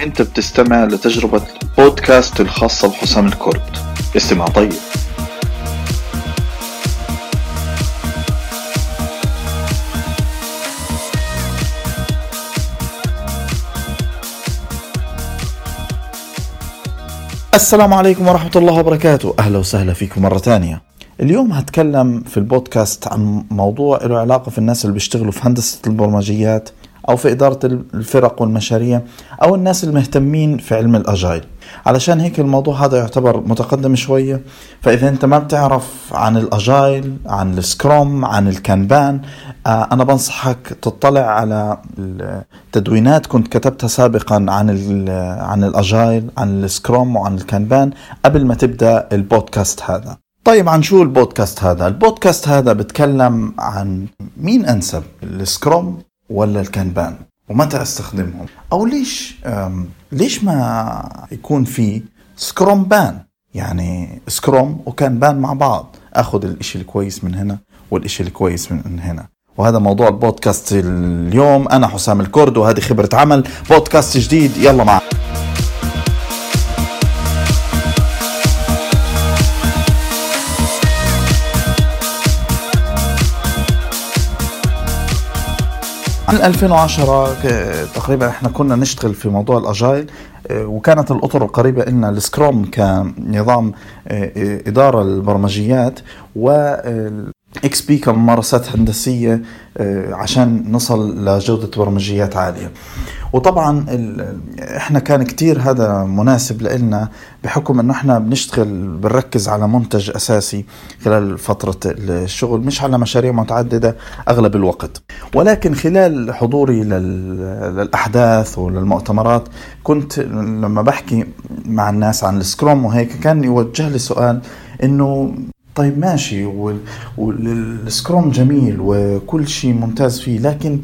أنت بتستمع لتجربة بودكاست الخاصة بحسام الكرد. استمع طيب. السلام عليكم ورحمة الله وبركاته. أهلا وسهلا فيكم مرة ثانية. اليوم هتكلم في البودكاست عن موضوع له علاقة في الناس اللي بيشتغلوا في هندسة البرمجيات. أو في إدارة الفرق والمشاريع أو الناس المهتمين في علم ال Agile. علشان هيك الموضوع هذا يعتبر متقدم شوية. فإذا أنت ما بتعرف عن ال Agile عن ال Scrum عن ال Kanban آه، أنا بنصحك تطلع على التدوينات. كنت كتبتها سابقا عن عن ال Agile عن ال Scrum وعن ال Kanban قبل ما تبدأ البودكاست هذا. طيب عن شو البودكاست هذا؟ البودكاست هذا بتكلم عن مين أنسب؟ ال Scrum ولا ال Kanban ومتى أستخدمهم؟ أو ليش ليش ما يكون في Scrumban؟ يعني Scrum و Kanban مع بعض. آخذ الإشي الكويس من هنا والإشي الكويس من هنا. وهذا موضوع البودكاست اليوم. أنا حسام الكرد وهذه خبرة عمل. بودكاست جديد. يلا معنا. 2010 تقريبا إحنا كنا نشتغل في موضوع ال Agile آه، وكانت الأطر القريبه لنا ال Scrum كنظام آه، آه، إدارة البرمجيات و XP كممارسات هندسية عشان نصل لجودة برمجيات عالية. وطبعا إحنا كان كتير هذا مناسب لنا بحكم إنه إحنا بنشتغل بنركز على منتج أساسي خلال فترة الشغل مش على مشاريع متعددة أغلب الوقت. ولكن خلال حضوري للأحداث وللمؤتمرات كنت لما بحكي مع الناس عن السكروم وهيك كان يوجه لي سؤال إنه طيب ماشي والسكروم جميل وكل شيء ممتاز فيه لكن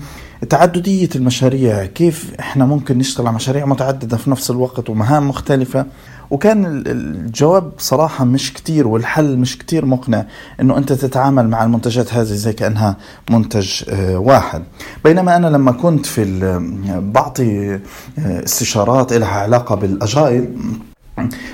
تعددية المشاريع كيف إحنا ممكن نشتغل على مشاريع متعددة في نفس الوقت ومهام مختلفة؟ وكان الجواب صراحة مش كتير والحل مش كتير مقنع إنه أنت تتعامل مع المنتجات هذه زي كأنها منتج آه، واحد. بينما أنا لما كنت في بعطي آه، استشارات لها علاقة بالأجايل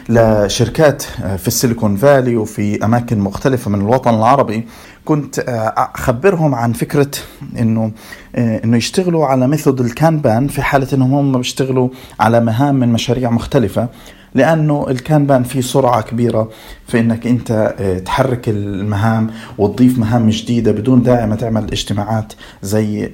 لشركات آه، في السيليكون فالي وفي أماكن مختلفة من الوطن العربي كنت آه، أخبرهم عن فكرة إنه آه، إنه يشتغلوا على ميثود الكانبان في حالة إنهم هم بيشتغلوا على مهام من مشاريع مختلفة لأنه ال Kanban فيه سرعة كبيرة في إنك أنت تحرك المهام وتضيف مهام جديدة بدون داعي ما تعمل اجتماعات زي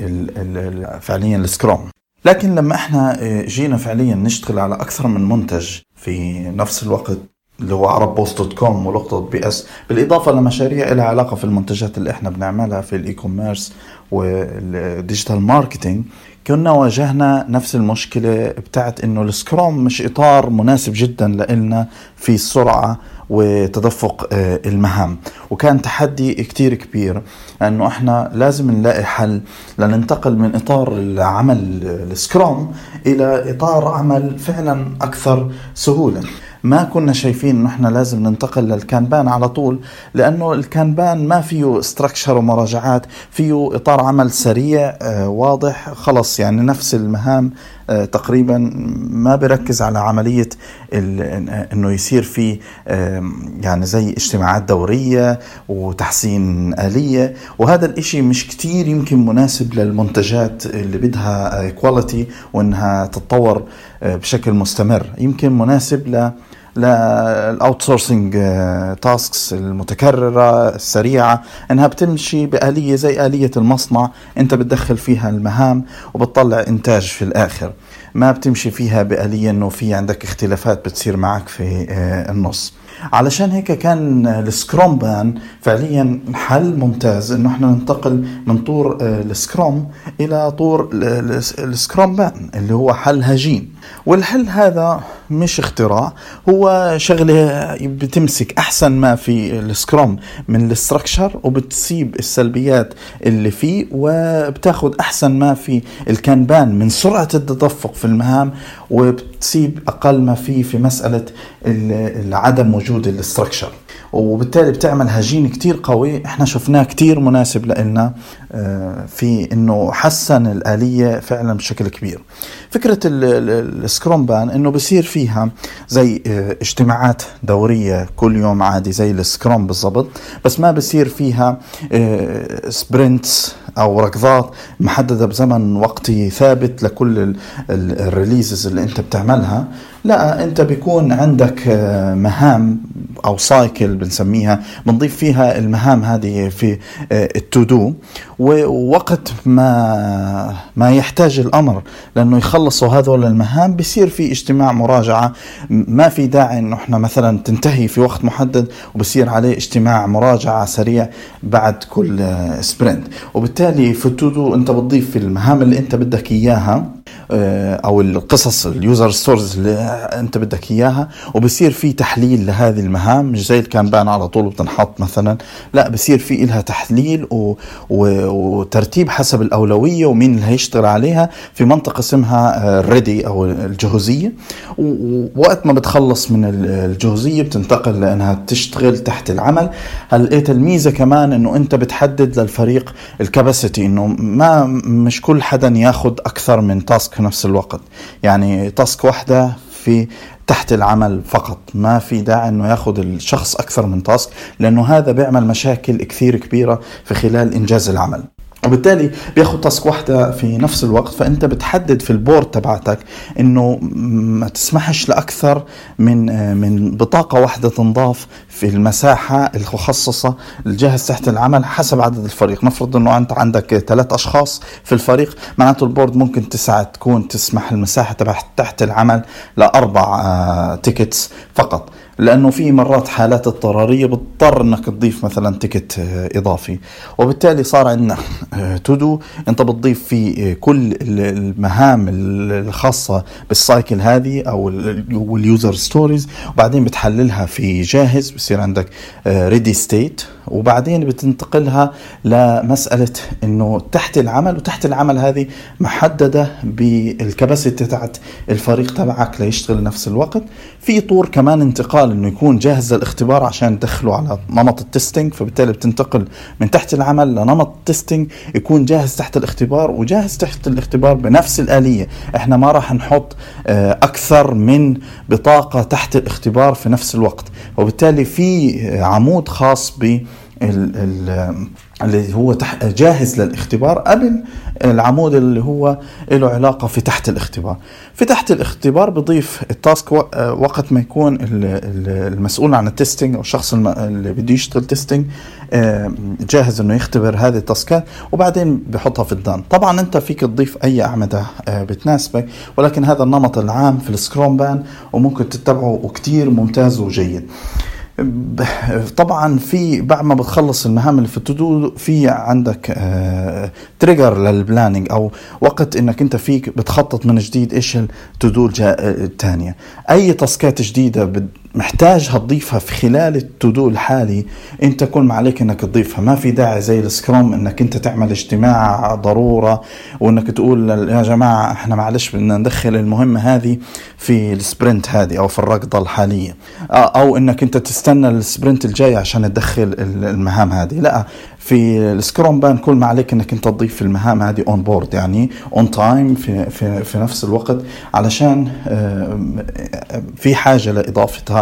فعليا ال Scrum لكن لما إحنا جينا فعليا نشتغل على أكثر من منتج في نفس الوقت اللي هو عرب بوست dot com ولقطة PS. بالإضافة لمشاريع لها علاقة في المنتجات اللي إحنا بنعملها في ال e-commerce وال digital marketing. كنا واجهنا نفس المشكلة بتاعت إنه ال Scrum مش إطار مناسب جدا لنا في السرعة وتدفق آه، المهام. وكان تحدي كتير كبير إنه إحنا لازم نلاقي حل لننتقل من إطار العمل ال Scrum إلى إطار عمل فعلا أكثر سهولة. ما كنا شايفين إنه إحنا لازم ننتقل لل Kanban على طول لأنه ال Kanban ما فيه structure ومراجعات فيه إطار عمل سريع آه، واضح خلص يعني نفس المهام آه، تقريبا ما بركز على عملية إنه يصير في يعني زي اجتماعات دورية وتحسين آلية. وهذا الإشي مش كتير يمكن مناسب للمنتجات اللي بدها quality وإنها تتطور آه، بشكل مستمر. يمكن مناسب ل لل outsourcing tasks المتكررة السريعة إنها بتمشي بآلية زي آلية المصنع. أنت بتدخل فيها المهام وبتطلع إنتاج في الآخر. ما بتمشي فيها بآلية إنه في عندك اختلافات بتصير معك في آه، النص. علشان هيك كان ال Scrumban فعليا حل ممتاز إنه إحنا ننتقل من طور آه، ال Scrum إلى طور ال Scrumban اللي هو حل هجين. والحل هذا مش اختراع هو شغلة بتمسك أحسن ما في ال Scrum من ال structure وبتسيب السلبيات اللي فيه وبتاخذ أحسن ما في ال Kanban من سرعة التدفق في المهام وبتسيب أقل ما فيه في مسألة عدم وجود ال structure وبالتالي بتعمل هجين كتير قوي إحنا شفناه كتير مناسب لنا آه، في إنه حسن الآلية فعلا بشكل كبير. فكرة ال Scrumban إنه بصير فيها زي آه، اجتماعات دورية كل يوم عادي زي ال Scrum بالضبط. بس ما بصير فيها sprints أو ركضات محددة بزمن وقتي ثابت لكل ال releases اللي أنت بتعملها. لا أنت بيكون عندك آه، مهام أو cycle بنسميها. بنضيف فيها المهام هذه في ال to آه، do ووقت ما ما يحتاج الأمر لأنه يخلصوا هذول المهام بصير في اجتماع مراجعة. ما في داعي انه إحنا مثلا تنتهي في وقت محدد وبصير عليه اجتماع مراجعة سريع بعد كل sprint. وبالتالي في ال to do أنت بتضيف في المهام اللي أنت بدك إياها. أو القصص ال user stories اللي أنت بدك إياها. وبصير في تحليل لهذه المهام. مش زي ال Kanban على طول بتنحط مثلا. لا بصير في لها تحليل و... و... وترتيب حسب الأولوية ومين اللي هيشتغل عليها. في منطقة اسمها ريدي أو الجهوزية. ووقت ما بتخلص من الجهوزية بتنتقل لأنها تشتغل تحت العمل. لقيت الميزه كمان إنه أنت بتحدد للفريق الكباسيتي إنه ما مش كل حدا ياخذ أكثر من تاسك في نفس الوقت. يعني تاسك واحدة في تحت العمل فقط. ما في داعي إنه ياخذ الشخص أكثر من تاسك لأنه هذا بيعمل مشاكل كثير كبيرة في خلال إنجاز العمل. وبالتالي بياخذ task واحدة في نفس الوقت فأنت بتحدد في ال board تبعتك إنه ما تسمحش لأكثر من من بطاقة واحدة تنضاف في المساحة المخصصة الجاهز تحت العمل حسب عدد الفريق. نفرض إنه أنت عندك ثلاث أشخاص في الفريق معناته ال board ممكن تسعة تكون تسمح المساحة تبع تحت العمل لأربع tickets آه، فقط. لأنه في مرات حالات اضطرارية بتضطر إنك تضيف مثلا ticket آه، إضافي. وبالتالي صار عندنا to do آه، أنت بتضيف في آه، كل المهام الخاصة بال cycle هذه أو ال user stories. وبعدين بتحللها في جاهز بصير عندك ready state وبعدين بتنتقلها لمسألة إنه تحت العمل وتحت العمل هذه محددة بال capacity تاعت الفريق تبعك ليشتغل نفس الوقت. في طور كمان انتقال إنه يكون جاهز للاختبار عشان تدخله على نمط التستنج فبالتالي بتنتقل من تحت العمل لنمط التستنج يكون جاهز تحت الاختبار وجاهز تحت الاختبار بنفس الآلية. إحنا ما راح نحط آه، أكثر من بطاقة تحت الاختبار في نفس الوقت. وبالتالي في عمود خاص ب اللي هو جاهز للاختبار قبل العمود اللي هو له علاقة في تحت الاختبار. في تحت الاختبار بضيف ال task وقت ما يكون المسؤول عن ال testing أو الشخص اللي بده يشتغل testing آه، جاهز إنه يختبر هذه ال task ات وبعدين بحطها في ال done. طبعا أنت فيك تضيف أي أعمدة آه، بتناسبك ولكن هذا النمط العام في ال Scrumban وممكن تتبعه وكتير ممتاز وجيد. طبعا في بعد ما بتخلص المهام اللي في ال to do في عندك آه trigger لل planning أو وقت إنك أنت فيك بتخطط من جديد إيش ال to do الثانية أي task ات جديدة محتاجها تضيفها في خلال ال to do الحالي. انت كل ما عليك إنك تضيفها. ما في داعي زي ال Scrum إنك أنت تعمل اجتماع ضرورة وإنك تقول يا جماعة إحنا معلش بدنا ندخل المهمة هذه في ال sprint هذه أو في الركضة الحالية. أو إنك أنت تستنى ال sprint الجاي عشان تدخل المهام هذه. لا في ال Scrumban كل ما عليك إنك أنت تضيف المهام هذه on board يعني on time في, في في نفس الوقت علشان في حاجة لإضافتها.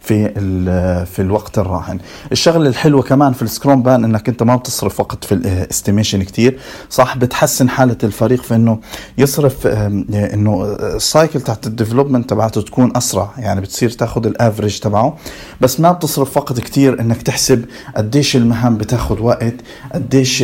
في في الوقت الراهن. الشغلة الحلوة كمان في ال Scrumban إنك أنت ما بتصرف وقت في ال estimation كتير. صح بتحسن حالة الفريق في إنه يصرف إنه ال cycle تاعت ال development تبعته تكون أسرع. يعني بتصير تاخذ ال average تبعه. بس ما بتصرف وقت كتير إنك تحسب قديش المهام بتاخذ وقت قديش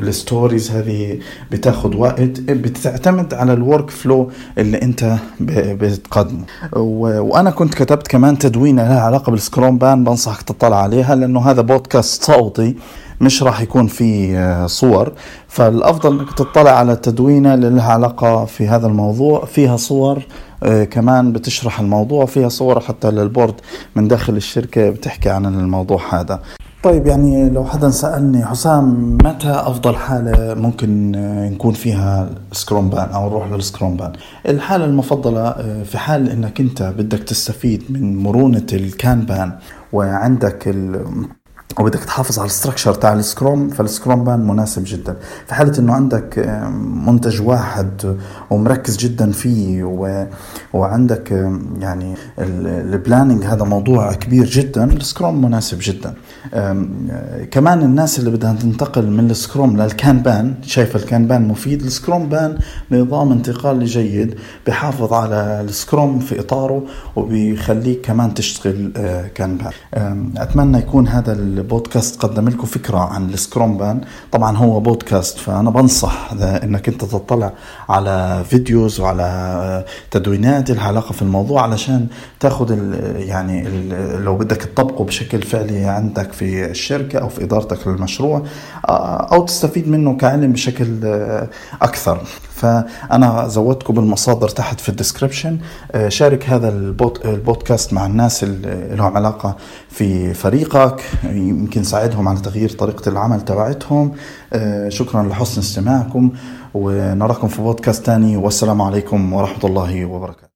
ال stories هذه بتاخذ وقت. بتعتمد على ال workflow اللي أنت بتقدمه. وأنا كنت كتبت كمان تدوينه لها علاقة بال Scrumban بنصحك تطلع عليها لأنه هذا بودكاست صوتي مش راح يكون في آه، صور. فالأفضل إنك تطلع على التدوينه اللي لها علاقة في هذا الموضوع. فيها صور آه، كمان بتشرح الموضوع فيها صور حتى لل board من داخل الشركة بتحكي عن الموضوع هذا. طيب يعني لو حدا سألني حسام متى أفضل حالة ممكن نكون فيها Scrumban أو نروح لل Scrumban؟ الحالة المفضلة آه، في حال أنك أنت بدك تستفيد من مرونة ال Kanban وعندك ال وبدك تحافظ على ال structure تاع ال Scrum فال Scrumban مناسب جدا. في حالة إنه عندك منتج واحد ومركز جدا فيه و... وعندك يعني ال planning هذا موضوع كبير جدا ال Scrum مناسب جدا. كمان الناس اللي بدها تنتقل من ال Scrum لل Kanban شايف ال Kanban مفيد ال Scrumban نظام انتقال جيد بحافظ على ال Scrum في إطاره وبيخليك كمان تشتغل Kanban أتمنى يكون هذا البودكاست قدم لكم فكرة عن ال Scrumban. طبعا هو بودكاست فأنا بنصح أنك أنت تطلع على videos وعلى تدوينات لها علاقة في الموضوع علشان تاخذ ال يعني ال لو بدك تطبقه بشكل فعلي عندك في الشركة أو في إدارتك للمشروع أو تستفيد منه كعلم بشكل أكثر. فأنا زودتكم بالمصادر تحت في ال description شارك هذا البودكاست مع الناس اللي لهم علاقة في فريقك. يمكن ساعدهم على تغيير طريقة العمل تبعتهم. شكرا لحسن استماعكم ونراكم في بودكاست تاني. والسلام عليكم ورحمة الله وبركاته.